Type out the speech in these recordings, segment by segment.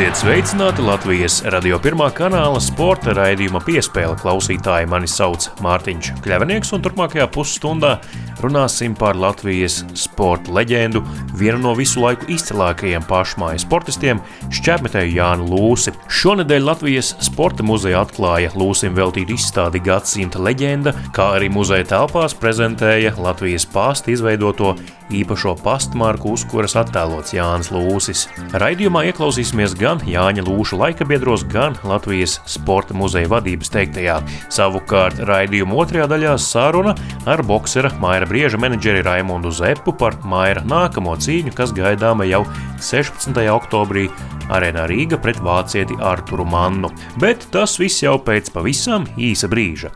Esiet sveicināti Latvijas radio pirmā kanāla sporta raidījuma piespēle klausītāji. Mani sauc Mārtiņš Kļavinieks, un turpmākajā pusstundā runāsim par Latvijas sporta leģendu, vienu no visu laiku izcilākajiem pašmāju sportistiem - šķēpmetēju Jānu Lūsi. Šonedēļ Latvijas sporta muzeja atklāja Lūsim veltītu izstādi gadsimta leģenda, kā arī muzeja telpās prezentēja Latvijas pāsta izveidoto īpašo pastmarku, uz kuras attēlots Jānis Lūsis. Raidījumā ieklausīsimies gan Jāņa Lūša laikabiedros, gan Latvijas Sporta muzeja vadības teiktajā. Savukārt raidījuma otrajā daļā saruna ar boksera Maira Brieža menedžeri Raimondu Zepu par Maira nākamo cīņu, kas gaidāma jau 16. oktobrī arēnā Rīga pret vācieti Arturu Mannu. Bet tas viss jau pēc pavisam īsa brīža.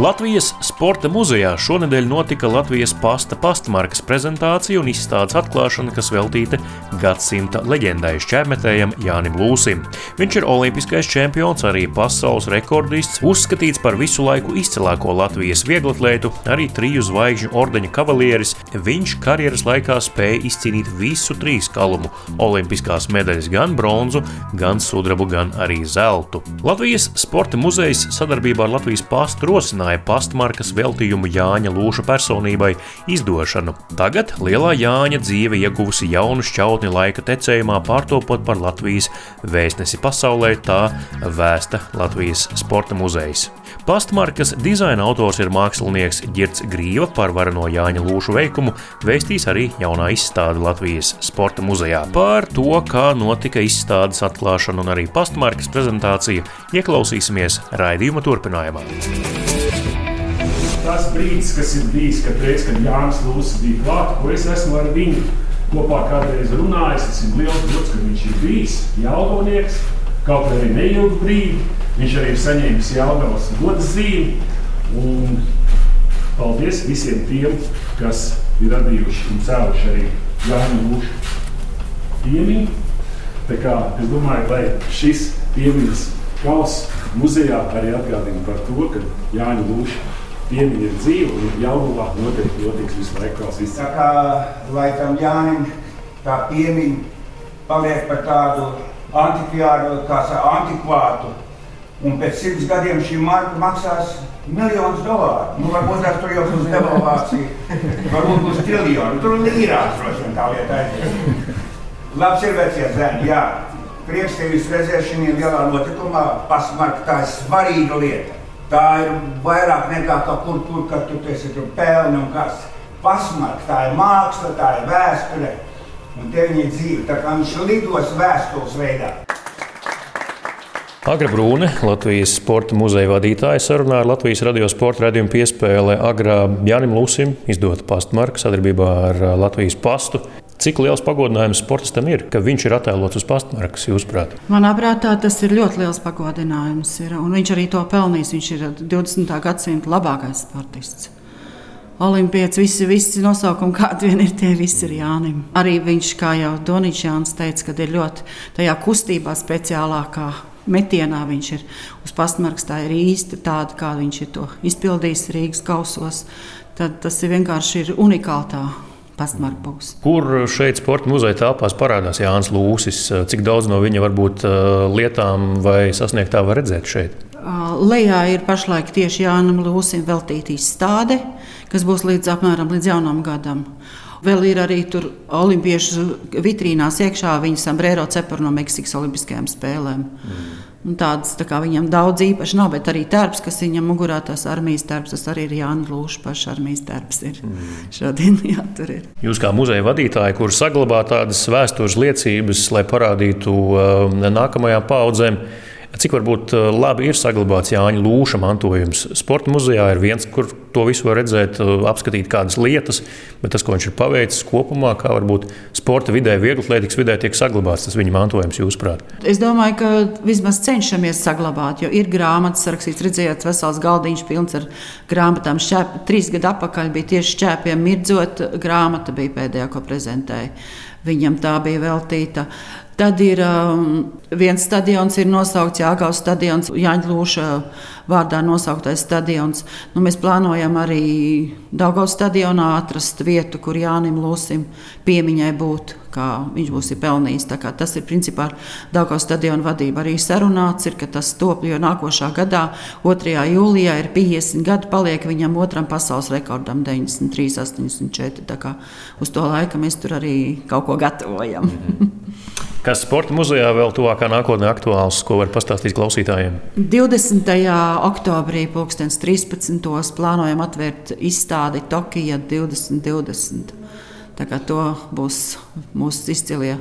Latvijas Sporta muzejā šonadēļ notika Latvijas pasta pastmarkas prezentācija un izstādes atklāšana, kas veltīta gadsimta leģendai šķērmetējam Jānim Lūsim. Viņš ir olimpiskais čempions, arī pasaules rekordists, uzskatīts par visu laiku izcilāko Latvijas vieglatlētu, arī triju zvaigžņu ordeņa kavalieris. Viņš karjeras laikā spēja izcīnīt visu trīs kalumu - olimpiskās medaļas, gan bronzu, gan sudrabu, gan arī zeltu. Latvijas Sporta muzejs sadarbībā ar Latvijas pastu rosināja ierosināja pastmarkas veltījumu Jāņa Lūša personībai izdošanu. Tagad lielā Jāņa dzīve ieguvusi jaunu šķautni laika tecējumā, pārtopot par Latvijas vēstnesi pasaulē, tā vēsta Latvijas sporta muzejs. Pastmarkas dizaina autors ir mākslinieks Girts Grīva par vareno Jāņa Lūšu veikumu, vēstīs arī jaunā izstāde Latvijas sporta muzejā. Par to, kā notika izstādes atklāšana un arī pastmarkas prezentācija, ieklausīsimies raidījuma turpinājumā tas brīdis, kas ir bijis, kad, reiz, kad Jānis Lūsis bija klāts, ko es esmu ar viņu kopā kādreiz runājis. Tas ir liels gods, ka viņš ir bijis jaudonieks, kaut arī neilgu brīdi. Viņš arī ir saņēmis jaudavas goda zīmi. Un paldies visiem tiem, kas ir radījuši un cēluši arī Jāņa Lūšu piemiņu. Tā kā es domāju, lai šis piemiņas kauss muzejā arī atgādina par to, ka Jāņa Lūša piemiņa ir dzīva un jaunumā noteikti notiks visu laiku vēl viss. Tā kā lai tam Jānim tā piemiņa paliek par tādu antikvāru, kā antikvātu. Un pēc simts gadiem šī marka maksās miljonus dolāru. Nu, varbūt tas tur jau būs devalvācija, varbūt būs triljoni. Tur līrās droši vien tā lieta aizies. Labs ir vecie zēni, jā. Prieks tevi redzēt šajā lielā notikumā. Pasmarka tā svarīga lieta. Tā ir vairāk nekā kaut kur, kur tu esi tur pelni un kas. Pasmarks, tā ir māksla, tā ir vēsture. Un te viņa dzīve, tā kā viņš lidos vēstules veidā. Agra Brūne, Latvijas sporta muzeja vadītāja, sarunā ar Latvijas radio sporta raidījumu piespēlē Agrā Jānim Lūsim izdota pastmarka sadarbībā ar Latvijas pastu. Cik liels pagodinājums sportistam ir, ka viņš ir attēlots uz pastmarkas, jūsuprāt? Manā prātā tas ir ļoti liels pagodinājums. Ir, viņš arī to pelnījis. Viņš ir 20. gadsimta labākais sportists. Olimpietis, visi, visi nosaukumi, kādi vien ir, tie visi ir Jānim. Arī viņš, kā jau Donīčs Jānis teica, kad ir ļoti tajā kustībā speciālākā metienā viņš ir uz pastmarkas. Tā ir īsti tāda, kā viņš ir to izpildījis Rīgas kausos. Tad tas ir vienkārši ir unikāli pastmarkbūs. Kur šeit sporta muzeja telpās parādās Jānis Lūsis? Cik daudz no viņa varbūt lietām vai sasniegtā var redzēt šeit? Lejā ir pašlaik tieši Jānam Lūsim veltīta izstāde, kas būs līdz apmēram līdz jaunam gadam. Vēl ir arī tur olimpiešu vitrīnās iekšā viņa sombrero cepura no Meksikas Olimpiskajām spēlēm. Mm. Un tādas tā kā viņam daudz īpaši nav, bet arī tērps, kas viņam mugurā, tas armijas tērps, tas arī ir Jānis Lūšs, pašs armijas tērps. Ir. Mm. Šodien jā, tur ir. Jūs kā muzeja vadītāji, kur saglabā tādas vēstures liecības, lai parādītu uh, nākamajām paudzēm, Cik varbūt eh, labi ir saglabāts Jāņa Lūša mantojums? Sporta muzejā ir viens, kur to visu var redzēt, eh, apskatīt kādas lietas, bet tas, ko viņš ir paveicis kopumā, kā varbūt sporta vidē, vieglatlētikas vidē tiek saglabāts tas viņa mantojums, jūsuprāt? Es domāju, ka vismaz cenšamies saglabāt, jo ir grāmatas sarakstīts, redzējāt, vesels galdiņš pilns ar grāmatām. Šķēp, trīs gadu atpakaļ bija tieši šķēpiem mirdzot grāmata bija pēdējā, ko prezentēja. Viņam tā bija veltīta. Tad ir um, viens stadions, ir nosaukts Jāgaus stadions, Jāņa Lūša vārdā nosauktais stadions. Nu, mēs plānojam arī Daugaus stadionā atrast vietu, kur Jānim Lūsim piemiņai būtu, kā viņš būs pelnījis. Tas ir principā Daugaus stadiona vadība. Arī sarunāts ir, ka tas top, jo nākošā gadā, 2. jūlijā, ir 50 gadi, paliek viņam otram pasaules rekordam 93, 84. Tā kā uz to laiku mēs tur arī kaut ko gatavojam. -hmm. Kas sporta muzejā vēl tuvākā nākotnē aktuāls, ko var pastāstīt klausītājiem? 20. Oktobrī, 2013. plānojam atvērt izstādi Tokija 2020. Tā kā to būs mūsu izcilie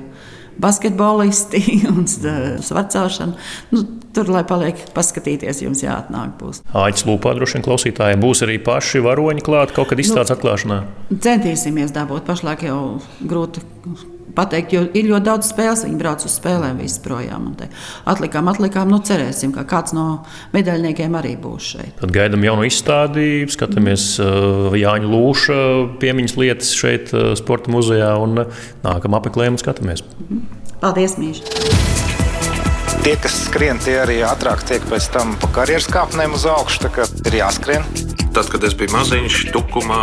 basketbolisti un svarcelšana. Nu, tur, lai paliek paskatīties, jums jāatnāk. Būs. Aģis lūpā droši vien klausītājiem būs arī paši varoņi klāt kaut kad izstādes nu, atklāšanā. Centīsimies dabūt, pašlaik jau grūti pateikt, jo ir ļoti daudz spēles. Viņi brauc uz spēlēm visi projām. Atlikām, atlikām, nu cerēsim, ka kāds no medaļniekiem arī būs šeit. Tad gaidām jaunu izstādi, skatāmies uh, Jāņa Lūša piemiņas lietas šeit uh, Sporta muzejā un uh, nākam apmeklējam un skatāmies. Paldies, Mīļš! Tie, kas skrien, tie arī ātrāk tiek pēc tam pa karjeras kāpnēm uz augšu. Tā kā ir jāskrien. Tad, kad es biju maziņš, tukumā,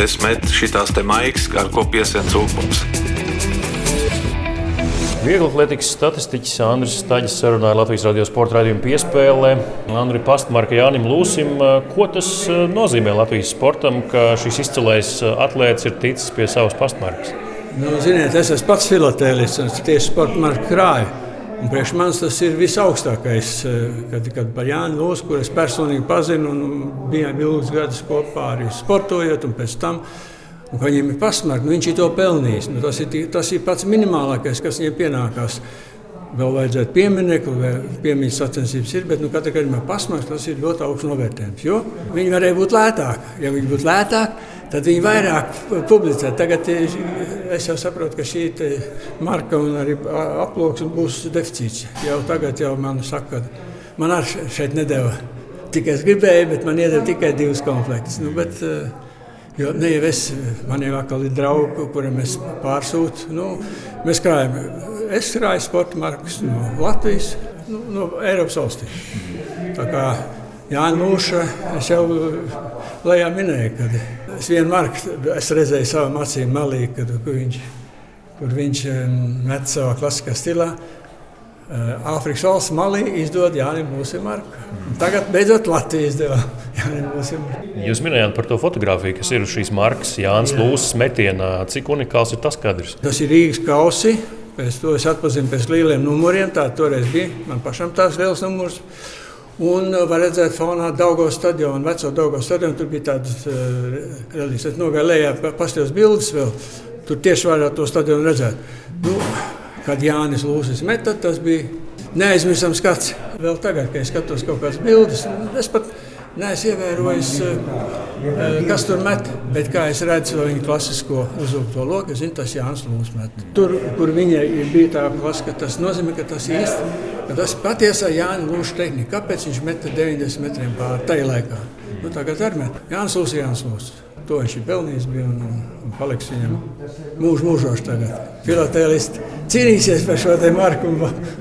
es metu šīs maigas, ar ko piesien cūkums. Viegli atletikas statistiķis Andris Staļs sarunāja Latvijas radio sporta raidījuma piespēlē. Andri Pastmarka Jānim Lūsim, ko tas nozīmē Latvijas sportam, ka šis izcilais atlēts ir ticis pie savas pastmarkas? Nu, ziniet, es esmu pats filatēlis un tieši sporta marka krāju. Un priekš manis tas ir visaugstākais, kad, kad par Jānu Lūsu, kur es personīgi pazinu un bijām ilgus gadus kopā arī sportojot un pēc tam. Un, viņam ir pasmērts, nu, viņš ir to pelnījis. Nu, tas, ir, tas ir pats minimālākais, kas viņam pienākās. Vēl vajadzētu pieminiektu, vai piemiņas sacensības ir, bet nu, katrā gadījumā pasmērts tas ir ļoti augsts novērtējums. Jo viņi varēja būt lētāki. Ja viņi būtu lētāki, tad viņi vairāk publicē. Tagad eh, es jau saprotu, ka šī marka un arī aploksne būs deficīts. Jau tagad jau man saka, ka man arī šeit nedēva tikai es gribēju, bet man iedeva tikai divas komplektus. Nu, bet, uh, Jo ne jau es, man jau ir draugi, kuriem es pārsūtu. Nu, mēs krājam, es krāju sporta markas no Latvijas, nu, no Eiropas valstīm. Jānis Lūša, es jau lejā minēju, ka es vienu marku es redzēju savām acīm malī, kad, kur viņš, kur viņš met savā klasiskā stilā. Āfrikas valsts malī izdod Jānis Mūsimarku. Tagad beidzot Latvija izdeva Jānis Mūsimarku. Jūs minējāt par to fotografiju, kas ir šīs markas Jānis Jā. Lūsas metienā. Cik unikāls ir tas kadrs? Tas ir Rīgas kausi. Pēc to es atpazinu pēc lieliem numuriem. Tā toreiz bija man pašam tās liels numurs. Un var redzēt, fonā Daugos stadionu, veco Daugos stadionu. Tur bija tādas uh, relīzes. Es nogāju lejā, pasties bildes vēl. Tur tieši varētu to stadionu redzēt. Nu, kad Jānis Lūsis meta, tas bija neaizmirstams skats. Vēl tagad, kad es skatos kaut kādas bildes, es pat neesmu ievērojis, eh, kas tur met. Bet kā es redzu viņa klasisko uzlūkto loku, es zinu, tas Jānis Lūsis met. Tur, kur viņa bija tā klasika, tas nozīmē, ka tas īsti. Tas patiesā Jānis Lūsis tehnika. Kāpēc viņš meta 90 metriem pāri tajā laikā? Nu, tagad arī met. Jānis Lūsis, Jānis Lūsis. To viņš ir pelnījis bija un, un, paliks viņam mūžs mūžos tagad. Filatēlists cīnīsies par šo te marku.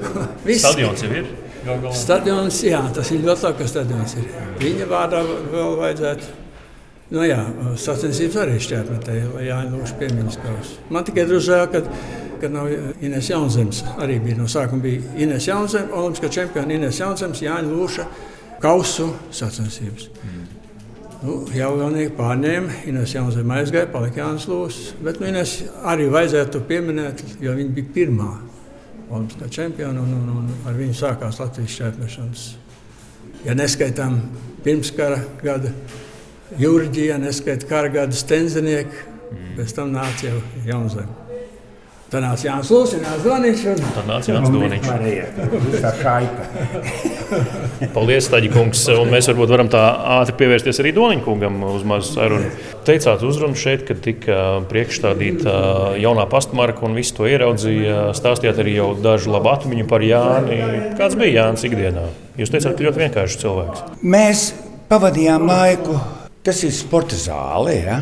Stadions jau ir. Stadions, jā, tas ir ļoti labi, ka stadions ir. Viņa vārdā vēl vajadzētu. Nu, jā, sacensības arī šķērpmetē, lai jānolūš piemiņas kausu. Man tikai žēl, ka, ka nav Ines Jaunzems. Arī bija no sākuma bija Ines Jaunzems, olimpiskā čempiona Ines Jaunzems, Jāņa Lūša kausu sacensības. Mm. Nu, Jaunīgi pārņēma, Ines Jaunzēma aizgāja, palika Jānis Lūsis. Bet nu, Ines arī vajadzētu pieminēt, jo viņa bija pirmā olimpiskā čempiona un, un, un ar viņu sākās Latvijas šķērpmešanas. Ja neskaitām pirmskara gada jūrģi, ja neskaitām kara gada stenzenieki, mm. pēc tam nāca jau Jaunzēma. Tad nāca Jānis Lūsis, nāca Zvaniņš. Un... Tad nāca Jānis Zvaniņš. Paldies, Taģi kungs. Un mēs varbūt varam tā ātri pievērsties arī Doniņa kungam uz mazu sarunu. Teicāt uzrunu šeit, kad tika priekšstādīta jaunā pastmarka un visu to ieraudzīja. Stāstījāt arī jau dažu labu atmiņu par Jāni. Kāds bija Jānis ikdienā? Jūs teicāt, ka ļoti vienkāršs cilvēks. Mēs pavadījām laiku Tas ir sporta zāle. Ja?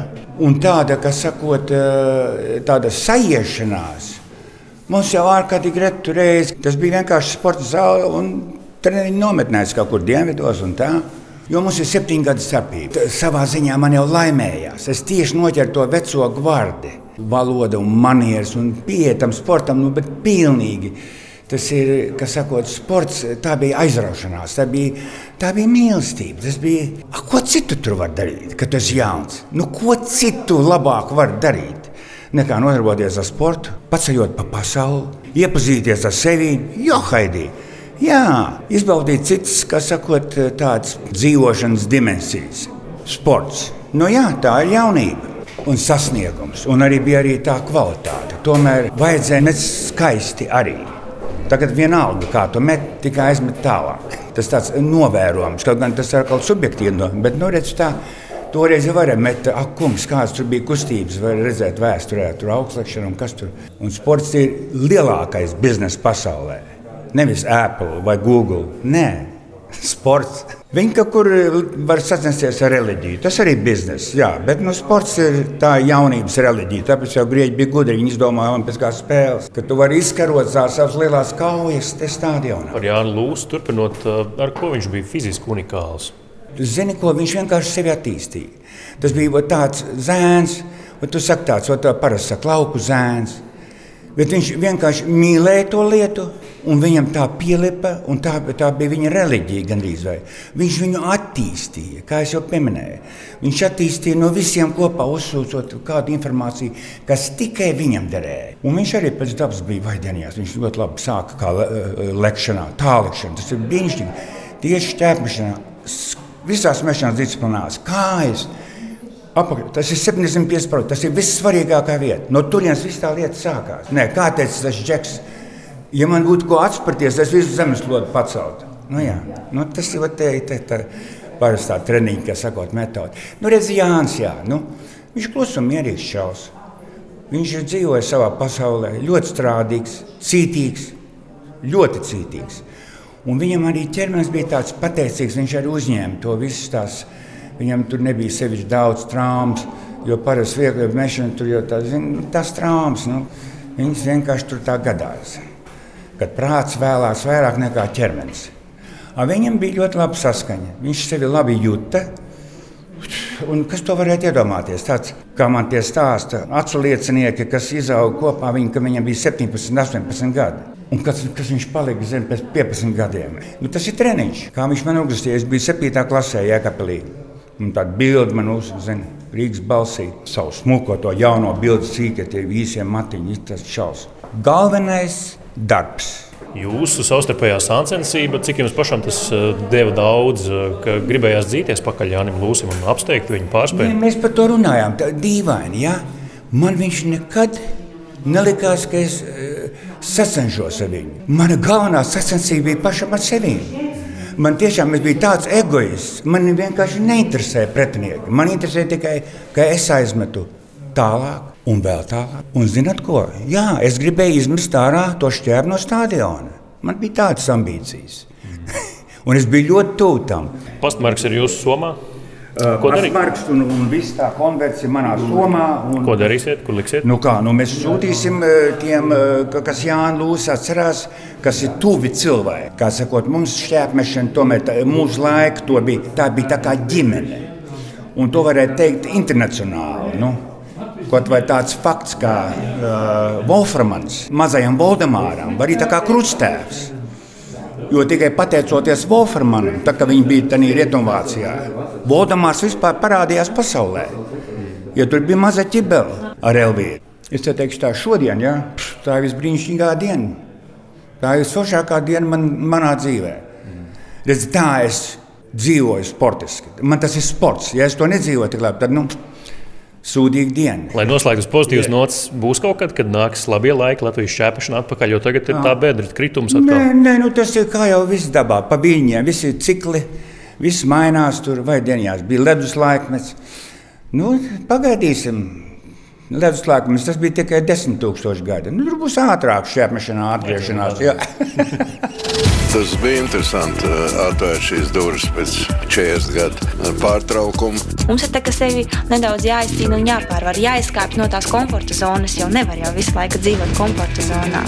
Un tāda, kas sakot, eh, tāda sajiešanās Mums jau ārkārtīgi reti reizi. Tas bija vienkārši sporta zāle un treniņu nometnēs kaut kur dienvidos un tā. Jo mums ir septiņi gadi starpība. Savā ziņā man jau laimējās. Es tieši noķēru to veco gvardi, valodu un manieres un pieeja tam sportam, nu, bet pilnīgi. Tas ir, kas sakot, sports, tā bija aizraušanās, tā bija, tā bija mīlestība. Tas bija, a, ko citu tur var darīt, kad tu esi jauns? Nu, ko citu labāk var darīt? Nekā nodarboties ar sportu, paceļot pa pasauli, iepazīties ar sevi, jo haidī. Jā, izbaudīt citas, kā sakot, tādas dzīvošanas dimensijas. Sports. Nu jā, tā ir jaunība un sasniegums, un arī bija arī tā kvalitāte. Tomēr vajadzēja net skaisti arī. Tagad vienalga, kā tu met, tikai aizmet tālāk. Tas tāds novērojams, kaut gan tas ir kaut subjektīvi, bet nu, redz, tā, Toreiz jau varēja metēt, ak, kungs, kādas tur bija kustības, var redzēt vēsturē, tur augstslēgšana un kas tur. Un sports ir lielākais biznesa pasaulē. Nevis Apple vai Google. Nē, sports. Viņi kaut kur var sacensties ar reliģiju. Tas arī ir biznesa. Jā, bet nu, sports ir tā jaunības reliģija. Tāpēc jau grieķi bija gudri. Viņi izdomāja pēc kā spēles, ka tu vari izkarot savas lielās kaujas stadionā. Ar Jānu Lūsu turpinot, ar ko viņš bija fiziski unikāls. Zini, ko viņš vienkārši sevi attīstīja. Tas bija tāds zēns, un tu saki tāds, o tā parasti saka, lauku zēns. Bet viņš vienkārši mīlēja to lietu, un viņam tā pielipa, un tā, tā bija viņa reliģija gandrīz vai. Viņš viņu attīstīja, kā jau pieminēju. Viņš attīstīja no visiem kopā, uzsūcot kādu informāciju, kas tikai viņam derēja. Un viņš arī pēc dabas bija vaidenījās. Viņš ļoti labi sāka kā lekšanā, tālrekšanā. Tas ir brīnišķīgi. Tieši ķēpmešanā, visās mešanās disciplinās, kājas. Apakaļ. Tas ir 75%. Tas ir vissvarīgākā vieta. No turienes viss tā lieta sākās. Nē, kā teica tas džeks, ja man būtu ko atspērties, es visu zemeslodu paceltu. Nu, jā. nu, tas ir te, te, te, parastā treniņa, kā sakot, metode. Nu, redz, Jānis, jā, nu, viņš klusi un mierīgs čels. Viņš ir dzīvojis savā pasaulē, ļoti strādīgs, cītīgs, ļoti cītīgs. Un viņam arī ķermenis bija tāds pateicīgs, viņš arī uzņēma to visu tās. Viņam tur nebija sevišķi daudz traumas, jo parasti viegli mešana tur jau tā, zin, tās traumas. Nu, viņas vienkārši tur tā gadās. Kad prāts vēlās vairāk nekā ķermenis. Viņam bija ļoti laba saskaņa. Viņš sevi labi jūta. Un kas to varētu iedomāties? Tāds, kā man tie stāsta, acu liecinieki, kas izauga kopā, viņi, ka viņam bija 17, 18 gadi. Un kas, kas viņš palika zem pēc 15 gadiem? Nu, tas ir treniņš. Kā viņš man uzrakstīja, es biju 7. klasē, Jēkabīlī. Un tāda bilde man uzzina Rīgas balsī. Savu smuko to jauno bildi sīkā, tie īsie matiņi, tas čels. Galvenais darbs. Jūsu savstarpējā sāncensība, cik jums pašam tas uh, deva daudz, uh, ka gribējās dzīties pakaļ Jānim Lūsim un apsteigt viņu pārspēt? Ja, mēs par to runājām, tā dīvaini, ja? Man viņš nekad nelikās, ka es uh, sacenšos ar viņu. Mana galvenā sacensība bija pašam ar sevi. Man tiešām bija tāds egoists. Man vienkārši neinteresē pretinieki. Man interesē tikai, ka es aizmetu tālāk. Un vēl tālāk. Un zinat ko? Jā, es gribēju izmest ārā to šķērnu no stadiona. Man bija tādas ambīcijas. un es biju ļoti tuvu tam. Pastmarks ir jūsu somā? Marks un, un viss tā konverts ir manā somā. Un, Ko darīsiet? Kur liksiet? Nu kā, nu mēs sūtīsim tiem, kas Jānis Lūsis atcerās, kas ir tuvi cilvēki. Kā sakot, mums šķēpmešana tomēr tā, mūsu laika to bija, tā bija tā kā ģimene. Un to varētu teikt internacionāli. Nu. Kaut vai tāds fakts kā uh, Wolframans, mazajam Voldemāram, var arī tā kā krustēvs. Jo tikai pateicoties Wolframanam, tā kā viņi bija tajā Rietumvācijā, Voldemārs vispār parādījās pasaulē. Jo tur bija maza ķibele ar Elviju. Es te teikšu, tā šodien, ja, tā ir visbrīnišķīgākā diena. Tā ir visforšākā diena man, manā dzīvē. Redz, tā es dzīvoju sportiski. Man tas ir sports. Ja es to nedzīvoju tik labi, tad. Nu, sūdīga diena. Lai noslēgtu uz pozitīvas nots, būs kaut kad, kad nāks labie laiki Latvijas šķēpšana atpakaļ, jo tagad ir tā bedra kritums. Atkal. Nē, nē nu tas ir kā jau viss dabā, pa viļņiem, visi cikli, viss mainās tur, vai dienās bija ledus laikmets. Nu, pagaidīsim. Ledus laikmets tas bija tikai 10 000 gadi. Nu, tur būs ātrāk šķēpšanā atgriešanās. Tas bija interesanti atvērt šīs durvis pēc 40 gadu pārtraukuma. Mums ir tā, ka sevi nedaudz jāizcīna un jāpārvar, jāizkāpj no tās komforta zonas, jo nevar jau visu laiku dzīvot komforta zonā.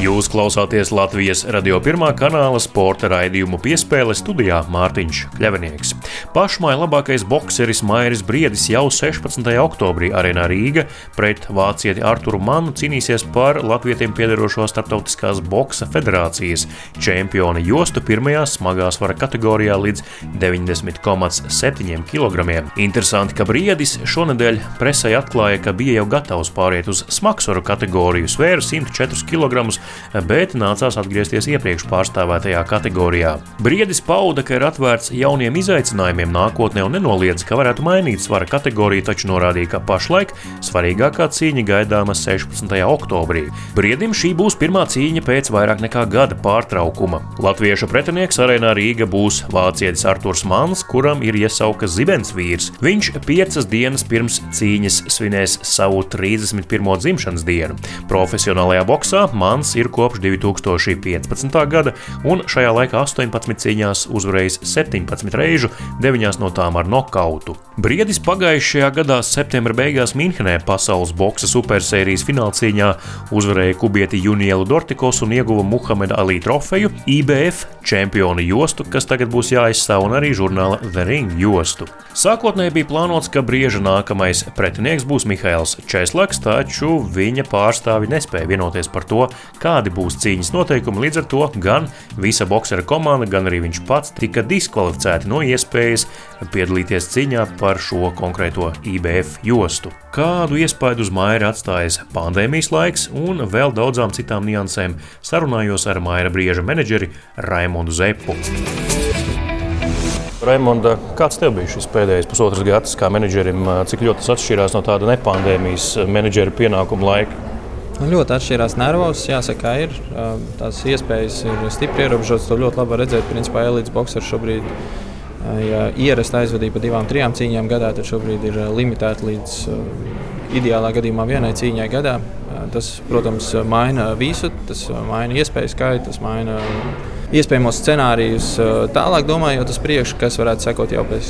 Jūs klausāties Latvijas radio pirmā kanāla sporta raidījumu piespēle studijā Mārtiņš Kļavinieks. Pašmai labākais bokseris Mairis Briedis jau 16. oktobrī arēnā Rīga pret vācieti Arturu Manu cīnīsies par latvietiem piedarošo Startautiskās boksa federācijas čempiona jostu pirmajā smagā svara kategorijā līdz 90,7 kg. Interesanti, ka Briedis šonadēļ presē atklāja, ka bija jau gatavs pāriet uz smagsvaru kategoriju, svēra 104 kg bet nācās atgriezties iepriekš pārstāvētajā kategorijā. Briedis pauda, ka ir atvērts jauniem izaicinājumiem nākotnē un nenoliedz, ka varētu mainīt svara kategoriju, taču norādīja, ka pašlaik svarīgākā cīņa gaidāma 16. oktobrī. Briedim šī būs pirmā cīņa pēc vairāk nekā gada pārtraukuma. Latviešu pretinieks arēnā Rīga būs vācietis Arturs Mans, kuram ir iesauka zibens vīrs. Viņš piecas dienas pirms cīņas svinēs savu 31. dzimšanas dienu. Profesionālajā boxā Mans ir kopš 2015. gada, un šajā laikā 18 cīņās uzvarējis 17 reižu, 9 no tām ar nokautu. Briedis pagājušajā gadā septembra beigās Minhenē pasaules boksa supersērijas finālcīņā uzvarēja kubieti Junielu Dortikos un ieguva Muhameda Ali trofeju, IBF čempionu jostu, kas tagad būs jāizstāv, un arī žurnāla The Ring jostu. Sākotnēji bija plānots, ka brieža nākamais pretinieks būs Mihails Česlaks, taču viņa pārstāvi nespēja vienoties par to, kādi būs cīņas noteikumi. Līdz ar to gan visa boxera komanda, gan arī viņš pats tika diskvalificēti no iespējas piedalīties cīņā par šo konkrēto IBF jostu. Kādu iespaidu uz Maira atstājis pandēmijas laiks un vēl daudzām citām niansēm sarunājos ar Maira brieža menedžeri Raimondu Zepu. Raimonda, kāds tev bija šis pēdējais pusotrs gads kā menedžerim? Cik ļoti tas atšķirās no tāda nepandēmijas menedžera pienākuma laika? Nu, ļoti atšķirās nervos. Jāsaka, ir tās iespējas ir stipri ierobežotas. To ļoti labi redzēt. Principā elites boxers šobrīd ja ierasta aizvadība pa divām, trijām cīņām gadā, tad šobrīd ir limitēta līdz ideālā gadījumā vienai cīņai gadā. Tas, protams, maina visu. Tas maina iespēju skaitu, tas maina iespējamos scenārijus tālāk domājot uz priekšu, kas varētu sekot jau pēc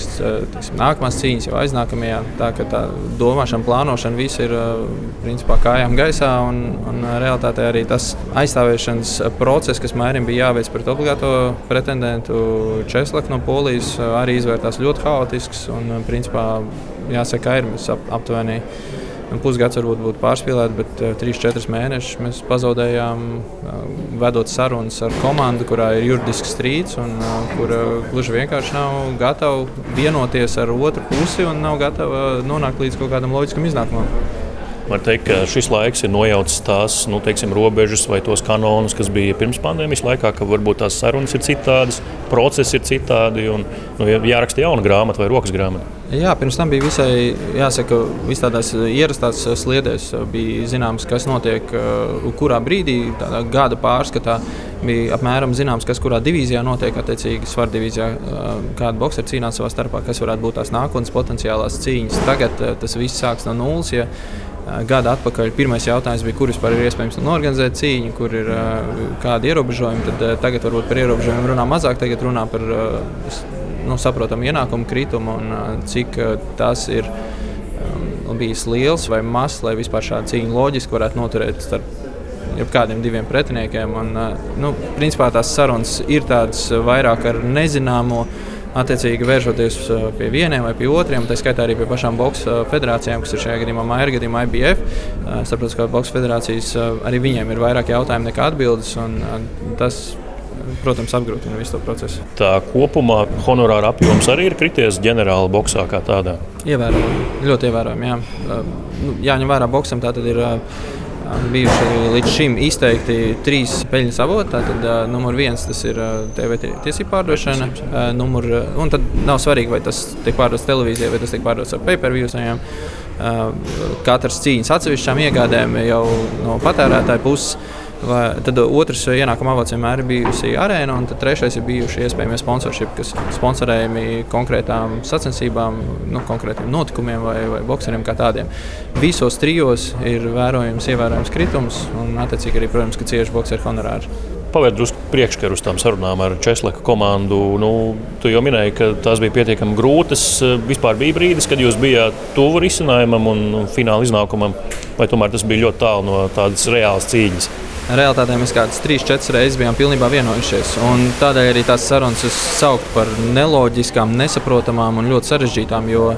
tiksim, nākamās cīņas, jau aiznākamajā. Tā kā tā domāšana, plānošana, viss ir principā kājām gaisā un, un realitātē arī tas aizstāvēšanas process, kas mērim bija jāveic pret obligāto pretendentu Česlaku no Polijas, arī izvērtās ļoti haotisks un principā jāsaka, ir mēs ap, aptuveni Pusgads varbūt būtu pārspīlēts, bet 3-4 eh, mēnešus mēs pazaudējām, eh, vedot sarunas ar komandu, kurā ir juridisks strīds un eh, kur gluži vienkārši nav gatava vienoties ar otru pusi un nav gatava nonākt līdz kaut kādam loģiskam iznākumam. Var teikt, ka šis laiks ir nojaucis tās nu, teiksim, robežas vai tos kanonus, kas bija pirms pandēmijas laikā, ka varbūt tās sarunas ir citādas, procesi ir citādi un nu, jāraksta jauna grāmata vai rokas grāmata. Jā, pirms tam bija visai, jāsaka, vis tādās ierastās sliedēs. Bija zināms, kas notiek, kurā brīdī, gada pārskatā. Bija apmēram zināms, kas kurā divīzijā notiek, attiecīgi svaru divīzijā, kāda boxeri cīnās savā starpā, kas varētu būt tās nākotnes potenciālās cīņas. Tagad tas viss sāks no nulles. Ja gada atpakaļ pirmais jautājums bija, kur vispār ir iespējams norganizēt cīņu, kur ir kādi ierobežojumi. Tad tagad varbūt par ierobežojumiem runā mazāk, tagad runā par nu, saprotamu ienākumu kritumu un cik tas ir bijis liels vai mazs, lai vispār šādu cīņu loģiski varētu noturēt starp jebkādiem diviem pretiniekiem. Un, nu, principā tās sarunas ir tādas vairāk ar nezināmo attiecīgi vēršoties uh, pie vieniem vai pie otriem, tā skaitā arī pie pašām boxa uh, federācijām, kas ir šajā gadījumā Maija gadījumā IBF. Uh, Starptautiskā boxa federācijas arī viņiem ir vairāk jautājumu nekā atbildes. Tas protams, apgrūtina visu to procesu. Tā kopumā honorāra apjoms arī ir krities ģenerāla boxā kā tādā. Ievērojami, ļoti ievērojami. Jā. Nu, jāņem vērā, boxam tā tad ir bijuši līdz šim izteikti trīs peļņas avoti. Tātad uh, numur viens tas ir uh, TV tiesību pārdošana. Uh, numur, un tad nav svarīgi, vai tas tiek pārdots televīzijā vai tas tiek pārdots ar pay-per-view. Uh, katras cīņas atsevišķām iegādēm jau no patērētāja puses. Vai, tad otrs ienākuma avots vienmēr ir bijusi arēna, un trešais ir bijuši iespējami sponsorship, kas sponsorējami konkrētām sacensībām, nu, konkrētiem notikumiem vai, vai bokseriem kā tādiem. Visos trijos ir vērojams ievērojams kritums, un attiecīgi arī, protams, ka cieši bokseru honorāri. Pavērt drusku priekškaru uz tām sarunām ar Česlaka komandu? Nu, tu jau minēji, ka tās bija pietiekami grūtas. Vispār bija brīdis, kad jūs bijāt tuvu risinājumam un fināla iznākumam, vai tomēr tas bija ļoti tālu no tādas reālas cīņas? Realtātē mēs kādas trīs, četras reizes bijām pilnībā vienojušies. Tādēļ arī tās sarunas es sauktu par neloģiskām, nesaprotamām un ļoti sarežģītām. Jo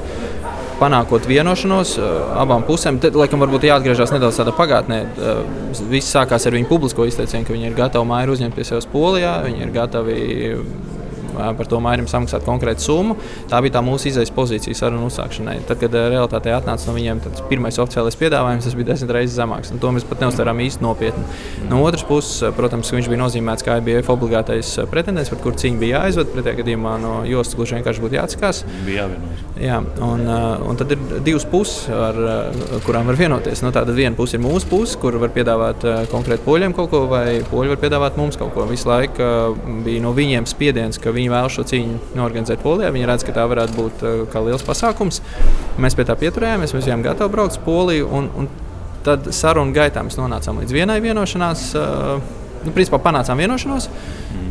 panākot vienošanos abām pusēm. Tad, laikam, varbūt jāatgriežas nedaudz tādā pagātnē. Viss sākās ar viņu publisko izteicienu, ka viņi ir gatavi māju uzņemt pie sevis Polijā, viņi ir gatavi par to mairim samaksāt konkrētu summu. Tā bija tā mūsu izējas pozīcija sarunu uzsākšanai. Tad, kad realitātē atnāca no viņiem pirmais oficiālais piedāvājums, tas bija desmit reizes zemāks. To mēs pat neuztvērām īsti nopietni. No otras puses, protams, viņš bija nozīmēts kā IBF obligātais pretendents, par kuru cīņu bija jāizved. Pretējā gadījumā no jostas gluži vienkārši būtu jāatsakās. Bija jāvienojas. Jā, un, un tad ir divas puses, ar kurām var vienoties. No nu, tāda viena puse ir mūsu puse, kur var piedāvāt konkrēti poļiem kaut ko, vai poļi var piedāvāt mums kaut ko. Visu laiku bija no viņiem spiediens, ka viņi viņi vēlas šo cīņu norganizēt Polijā. Viņi redz, ka tā varētu būt uh, kā liels pasākums. Mēs pie tā pieturējāmies, mēs bijām gatavi braukt uz Poliju. Un, un tad sarunu gaitā mēs nonācām līdz vienai vienošanās. Uh, nu, principā panācām vienošanos. Mm.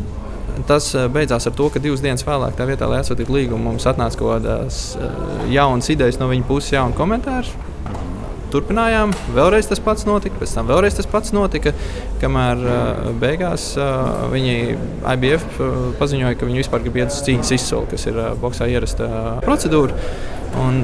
Tas uh, beidzās ar to, ka divas dienas vēlāk, tā vietā, lai atsūtītu līgumu, mums atnāca kaut kādas jaunas idejas no viņa puses, jaunu komentāru turpinājām. Vēlreiz tas pats notika, pēc tam vēlreiz tas pats notika. Kamēr uh, beigās uh, viņi IBF uh, paziņoja, ka viņi vispār grib iet uz cīņas izsoli, kas ir boxā ierasta procedūra. Un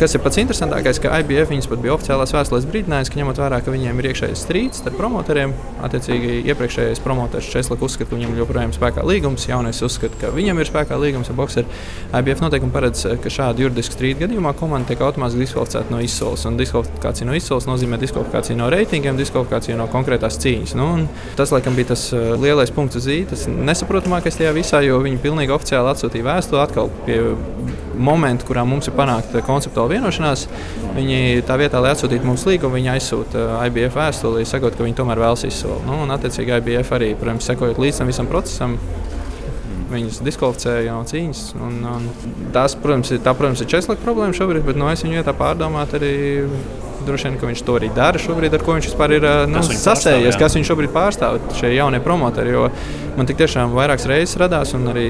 Kas ir pats interesantākais, ka IBF viņas pat bija oficiālās vēstulēs brīdinājis, ka ņemot vērā, ka viņiem ir iekšējais strīds starp promotoriem, attiecīgi iepriekšējais promotors Česlak uzskata, ka viņam joprojām ir spēkā līgums, jaunais uzskata, ka viņam ir spēkā līgums ar boxeru. IBF noteikumi paredz, ka šādu juridisku strīdu gadījumā komanda tiek automātiski diskvalificēta no izsoles. Un diskvalifikācija no izsoles nozīmē diskvalifikāciju no reitingiem, diskvalifikāciju no konkrētās cīņas. Nu, tas, laikam, bija tas uh, lielais punkts tas nesaprotamākais tajā visā, jo viņi pilnīgi oficiāli atsūtīja vēstuli atkal pie momentu, kurā mums ir panākta konceptuāla vienošanās. Viņi tā vietā, lai atsūtītu mums līgumu, viņi aizsūta uh, IBF vēstuli, sakot, ka viņi tomēr vēlas izsoli. Nu, un, attiecīgi, IBF arī, protams, sekojot līdz tam visam procesam. Viņus diskvalificēja no cīņas. Un, un tās, protams, ir, tā, protams, ir Česlaka problēma šobrīd, bet no nu, es viņu vietā pārdomātu arī droši vien viņš to arī dara šobrīd, ar ko viņš vispār ir nu, sasējies, kas viņš šobrīd pārstāv šie jaunie promotori. Man tik tiešām vairākas reizes radās, un arī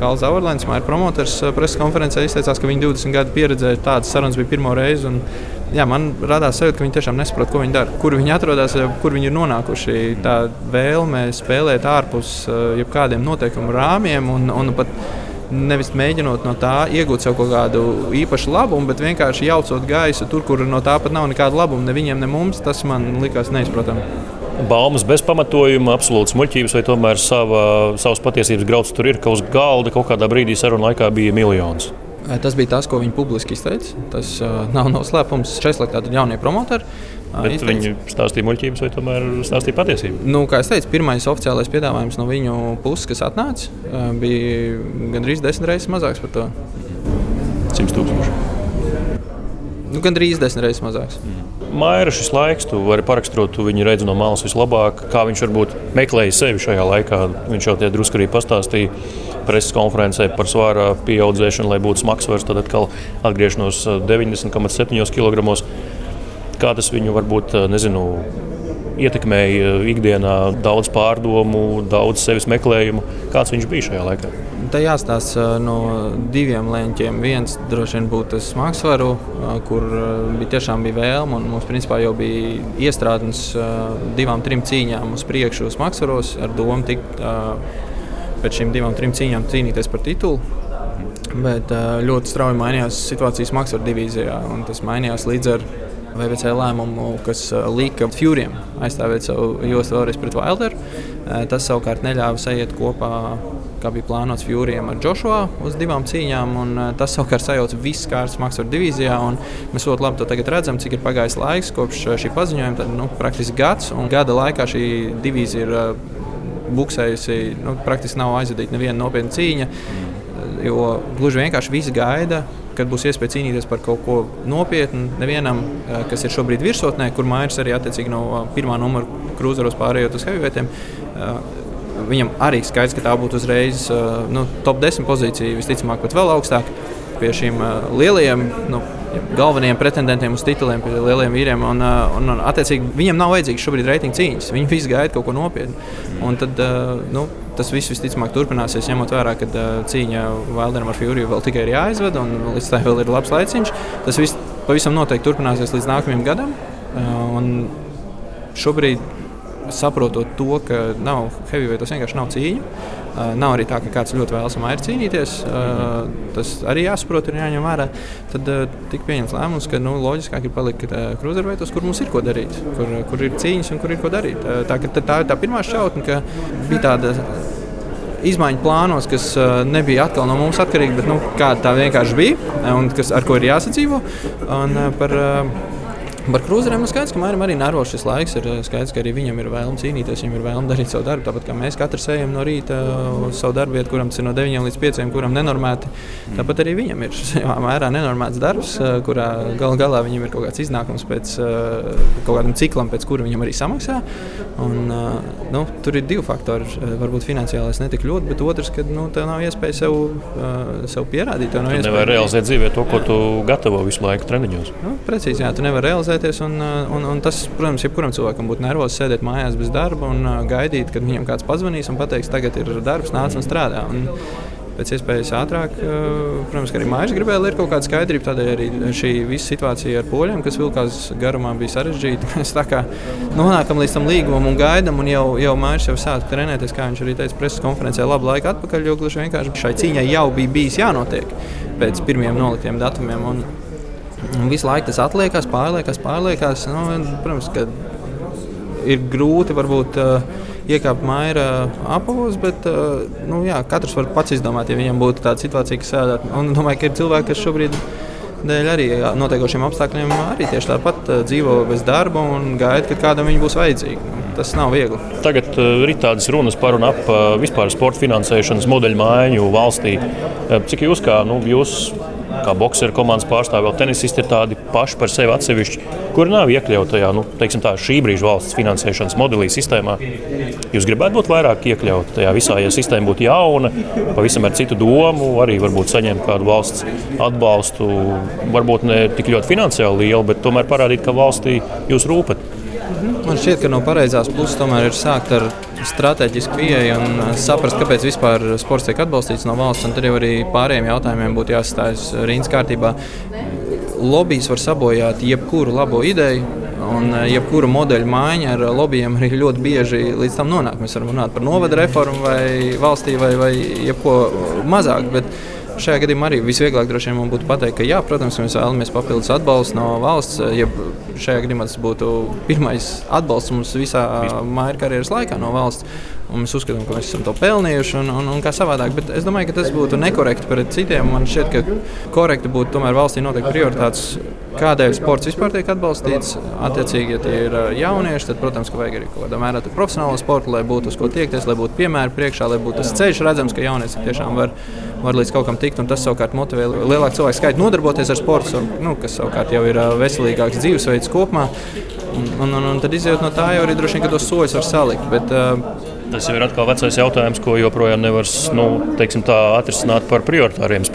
Kāls Zaurlēns, māja promotors, preses konferencē izteicās, ka viņa 20 gadu pieredzē tādas sarunas bija pirmo reizi. Un, jā, man radās sajūta, ka viņi tiešām nesaprot, ko viņi dara, kur viņi atrodas, kur viņi ir nonākuši. Tā vēlme spēlēt ārpus jebkādiem noteikumu rāmjiem un, un pat nevis mēģinot no tā iegūt sev kaut kādu īpašu labumu, bet vienkārši jaucot gaisu tur, kur no tā pat nav nekāda labuma ne viņiem, ne mums. Tas man likās neizprotami. Baumas bez pamatojuma, absolūts muļķības, vai tomēr sava, savas patiesības grauds tur ir, ka uz galda kaut kādā brīdī sarunu laikā bija miljons. Tas bija tas, ko viņi publiski izteica. Tas uh, nav noslēpums. Šeit ir tādi jaunie promotori. Bet izteica. viņi stāstīja muļķības, vai tomēr stāstīja patiesību? Nu, kā jau teicu, pirmais oficiālais piedāvājums no viņu puses, kas atnāca, bija gandrīz desmit reizes mazāks par to. 100 tūkstoši. Nu, Gan drīz desmit reizes mazāks. Mm. Maira šis laiks, tu vari paraksturot, tu viņu redzi no malas vislabāk. Kā viņš varbūt meklēja sevi šajā laikā. Viņš jau tie drusku arī pastāstīja preses konferencē par svāra pieaudzēšanu, lai būtu smagsvars. Tad atkal atgriešanos 90,7 kg kā tas viņu varbūt nezinu, ietekmēja ikdienā daudz pārdomu, daudz sevis meklējumu. Kāds viņš bija šajā laikā? Te jāstāsta no diviem leņķiem. Viens droši vien būtu tas smagsvaru, kur bija tiešām bija vēlme. Mums principā jau bija iestrādājums divām, trim cīņām uz priekšu smagsvaros ar domu tikt pēc šīm divām, trim cīņām cīnīties par titulu. Bet ļoti strauji mainījās situācija smagsvaru divīzijā, un tas mainījās līdz ar VBC lēmumu, kas uh, lika Furiem aizstāvēt savu jostu vēlreiz pret Wilderu. Uh, tas savukārt neļāva sajiet kopā, kā bija plānots Furiem ar Joshua uz divām cīņām. Un, uh, tas savukārt sajauca visas kārtas Maksvaru divīzijā. Mēs ļoti labi to redzam, cik ir pagājis laiks kopš šī paziņojuma. Tad, nu, praktiski gads, un gada laikā šī divīzija ir buksējusi, nu, praktiski nav aizvadīta neviena nopietna cīņa. Jo gluži vienkārši viss gaida, kad būs iespēja cīnīties par kaut ko nopietnu. Nevienam, kas ir šobrīd virsotnē, kur mairs arī attiecīgi no pirmā numura krūzeros pārējot uz heavyweighiem. Eh, viņam arī skaidrs, ka tā būtu uzreiz nu, top 10 pozīcija, visticamāk, pat vēl augstāk. Pie šīm lielajiem nu, galvenajiem pretendentiem uz tituliem, pie lieliem vīriem. Un, un, un, attiecīgi, viņiem nav vajadzīgs šobrīd reitingu cīņas. Viņi visi gaida kaut ko nopietnu. Un tad, nu, tas viss visticamāk turpināsies, ņemot vērā, ka uh, cīņa Valderam ar Fjuriju vēl tikai ir jāizved, un līdz tam vēl ir labs laiciņš. Tas viss pavisam noteikti turpināsies līdz nākamajam gadam. Uh, šobrīd, saprotot to, ka nav heavyweight, tas vienkārši nav cīņa. Uh, nav arī tā, ka kāds ļoti vēlas un ir cīnīties. Uh, tas arī jāsaprot, ir jāņem vērā. Tad uh, tika pieņemts lēmums, ka nu, loģiskāk ir palikt kruzerveitos, kur mums ir ko darīt, kur, kur ir cīņas un kur ir ko darīt. Tā, tā, ir tā pirmā šķautne, ka bija tāda izmaiņu plānos, kas nebija atkal no mums atkarīgi, bet nu, tā vienkārši bija un kas, ar ko ir jāsadzīvo. Un, par, Par krūzeriem ir skaidrs, ka Mārim arī nervos šis laiks. Ir skaidrs, ka arī viņam ir vēlme cīnīties, viņam ir vēlme darīt savu darbu. Tāpat kā mēs katrs ejam no rīta uz savu darbu vietu, kuram ir no 9 līdz 5, kuram nenormēti. Tāpat arī viņam ir savā mērā nenormēts darbs, kurā gal galā viņam ir kaut kāds iznākums pēc kaut kādam ciklam, pēc kura viņam arī samaksā. Un, nu, tur ir divi faktori. Varbūt finansiālais netik ļoti, bet otrs, ka nu, tev nav iespēja sev, sev pierādīt. Tu nevari realizēt dzīvē to, ko tu gatavo visu laiku treniņos. Nu, precīzi, jā, tu nevari realizēt realizēties. Un, uh, un, un tas, protams, jebkuram cilvēkam būtu nervozs sēdēt mājās bez darba un uh, gaidīt, kad viņam kāds pazvanīs un pateiks, tagad ir darbs, nāc un strādā. Un, pēc iespējas ātrāk. Uh, protams, arī mājas gribēja ir kaut kāda skaidrība. Tādēļ arī šī visa situācija ar poļiem, kas vilkās garumā, bija sarežģīta. Mēs tā kā nonākam līdz tam līgumam un gaidām, un jau, jau mājas jau sāk trenēties, kā viņš arī teica preses konferencē, labu laiku atpakaļ, jo gluži vienkārši šai cīņai jau bija bijis jānotiek pēc pirmiem noliktiem datumiem. Un visu laiku tas atliekas, pārliekas, pārliekas. Nu, protams, ka ir grūti varbūt uh, iekāpt maija apavos, bet uh, nu, jā, katrs var pats izdomāt, ja viņam būtu tāda situācija, kas sēdētu. Un domāju, ka ir cilvēki, kas šobrīd dēļ arī notiekošiem apstākļiem arī tieši tāpat uh, dzīvo bez darba un gaida, kad kādam viņi būs vajadzīgi. Tas nav viegli. Tagad ir tādas runas par un ap vispār sporta finansēšanas modeļu maiņu valstī. Cik jūs kā nu, jūs kā boxeru komandas pārstāvji, vēl tenisisti ir tādi paši par sevi atsevišķi, kuri nav iekļauti tajā nu, tā, šī brīža valsts finansēšanas modelī, sistēmā. Jūs gribētu būt vairāk iekļauti tajā visā, ja sistēma būtu jauna, pavisam ar citu domu, arī varbūt saņemt kādu valsts atbalstu, varbūt ne tik ļoti finansiāli lielu, bet tomēr parādīt, ka valstī jūs rūpat. Man šķiet, ka no pareizās puses tomēr ir sākt ar strateģisku pieeju un saprast, kāpēc vispār sports tiek atbalstīts no valsts. Tad jau arī pārējiem jautājumiem būtu jāsastājas rindas kārtībā. Lobbyis var sabojāt jebkuru labo ideju, Un jebkura modeļa maiņa ar lobbyiem arī ļoti bieži līdz tam nonāk. Mēs varam runāt par novada reformu vai valstī vai, vai jebko mazāk. Bet Šajā gadījumā arī visvieglāk droši vien būtu pateikt, ka jā, protams, mēs vēlamies papildus atbalstu no valsts. Ja šajā gadījumā tas būtu pirmais atbalsts mums visā māja karjeras laikā no valsts. Un mēs uzskatām, ka mēs esam to pelnījuši un, un, un kā savādāk. Bet es domāju, ka tas būtu nekorekti pret citiem. Man šķiet, ka korekti būtu tomēr valstī noteikti prioritātes, kādēļ sports vispār tiek atbalstīts. Attiecīgi, ja tie ir jaunieši, tad, protams, ka vajag arī kaut kādā mērā profesionālu sportu, lai būtu uz ko tiekties, lai būtu piemēri priekšā, lai būtu tas ceļš redzams, ka jaunieši tiešām var, var līdz kaut kam tikt. Tas savukārt motivē lielāku cilvēku skaitu nodarboties ar sportu, nu, kas savukārt jau ir veselīgāks dzīvesveids kopumā. Un, un, un tad izjūt no tā jau arī droši vien, ka tos soļus var salikt. Bet, uh, Tas jau ir atkal vecais jautājums, ko joprojām nevar nu, atrisināt par prioritāriem.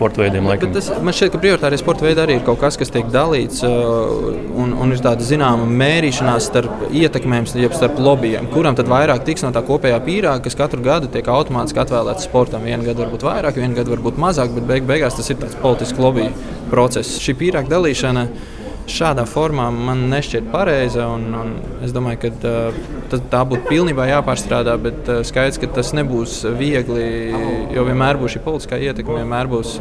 Tas, man šķiet, ka prioritārie sporta veidi arī ir kaut kas, kas tiek dalīts un, un ir tāda zināma mērīšanās starp ietekmēm, starp lobbyiem. Kuram tad vairāk tiks no tā kopējā pīrāga, kas katru gadu tiek automātiski atvēlēts sportam? Vienu gadu varbūt vairāk, vienu gadu varbūt mazāk, bet beig beigās tas ir tāds politisks lobby process. Šī pīrāga dalīšana šādā formā man nešķiet pareiza. Un, un es domāju, ka uh, tā būtu pilnībā jāpārstrādā, bet skaidrs, ka tas nebūs viegli, jo vienmēr būs šī politiskā ietekme, vienmēr būs.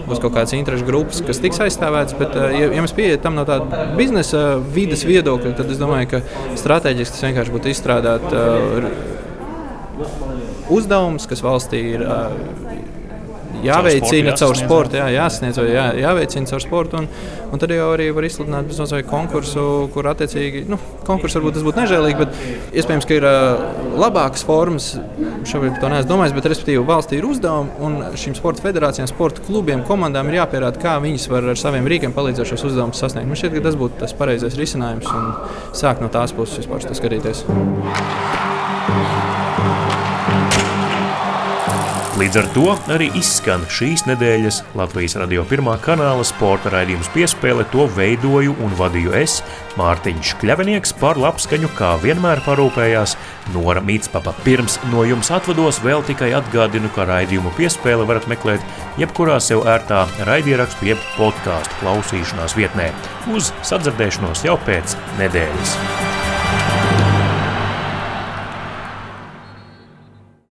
Būs kaut kādas interesu grupas, kas tiks aizstāvētas, bet, ja, ja mēs pieejam tam no tāda biznesa vidas viedokļa, tad es domāju, ka strateģiski tas vienkārši būtu izstrādāt uh, uzdevums, kas valstī ir uh, jāveicina caur sportu, jā, jāsniedz, jā, jāveicina caur sportu. Un, un tad jau arī var izsludināt bezmaksas konkursu, kur attiecīgi, nu, konkurss varbūt tas būtu nežēlīgi, bet iespējams, ka ir uh, labākas formas. Šobrīd to neesmu domājis, bet respektīvi valstī ir uzdevumi un šīm sporta federācijām, sporta klubiem, komandām ir jāpierāda, kā viņas var ar saviem rīkiem palīdzēt šos uzdevumus sasniegt. Man šķiet, ka tas būtu tas pareizais risinājums un sākt no tās puses vispār skatīties. Līdz ar to arī izskan šīs nedēļas Latvijas radio pirmā kanāla sporta raidījums piespēle. To veidoju un vadīju es, Mārtiņš Kļavinieks, par labskaņu, kā vienmēr parūpējās Nora Mītspapa. Pirms no jums atvados vēl tikai atgādinu, ka raidījumu piespēle varat meklēt jebkurā sev ērtā raidierakstu jeb podkāstu klausīšanās vietnē. Uz sadzirdēšanos jau pēc nedēļas!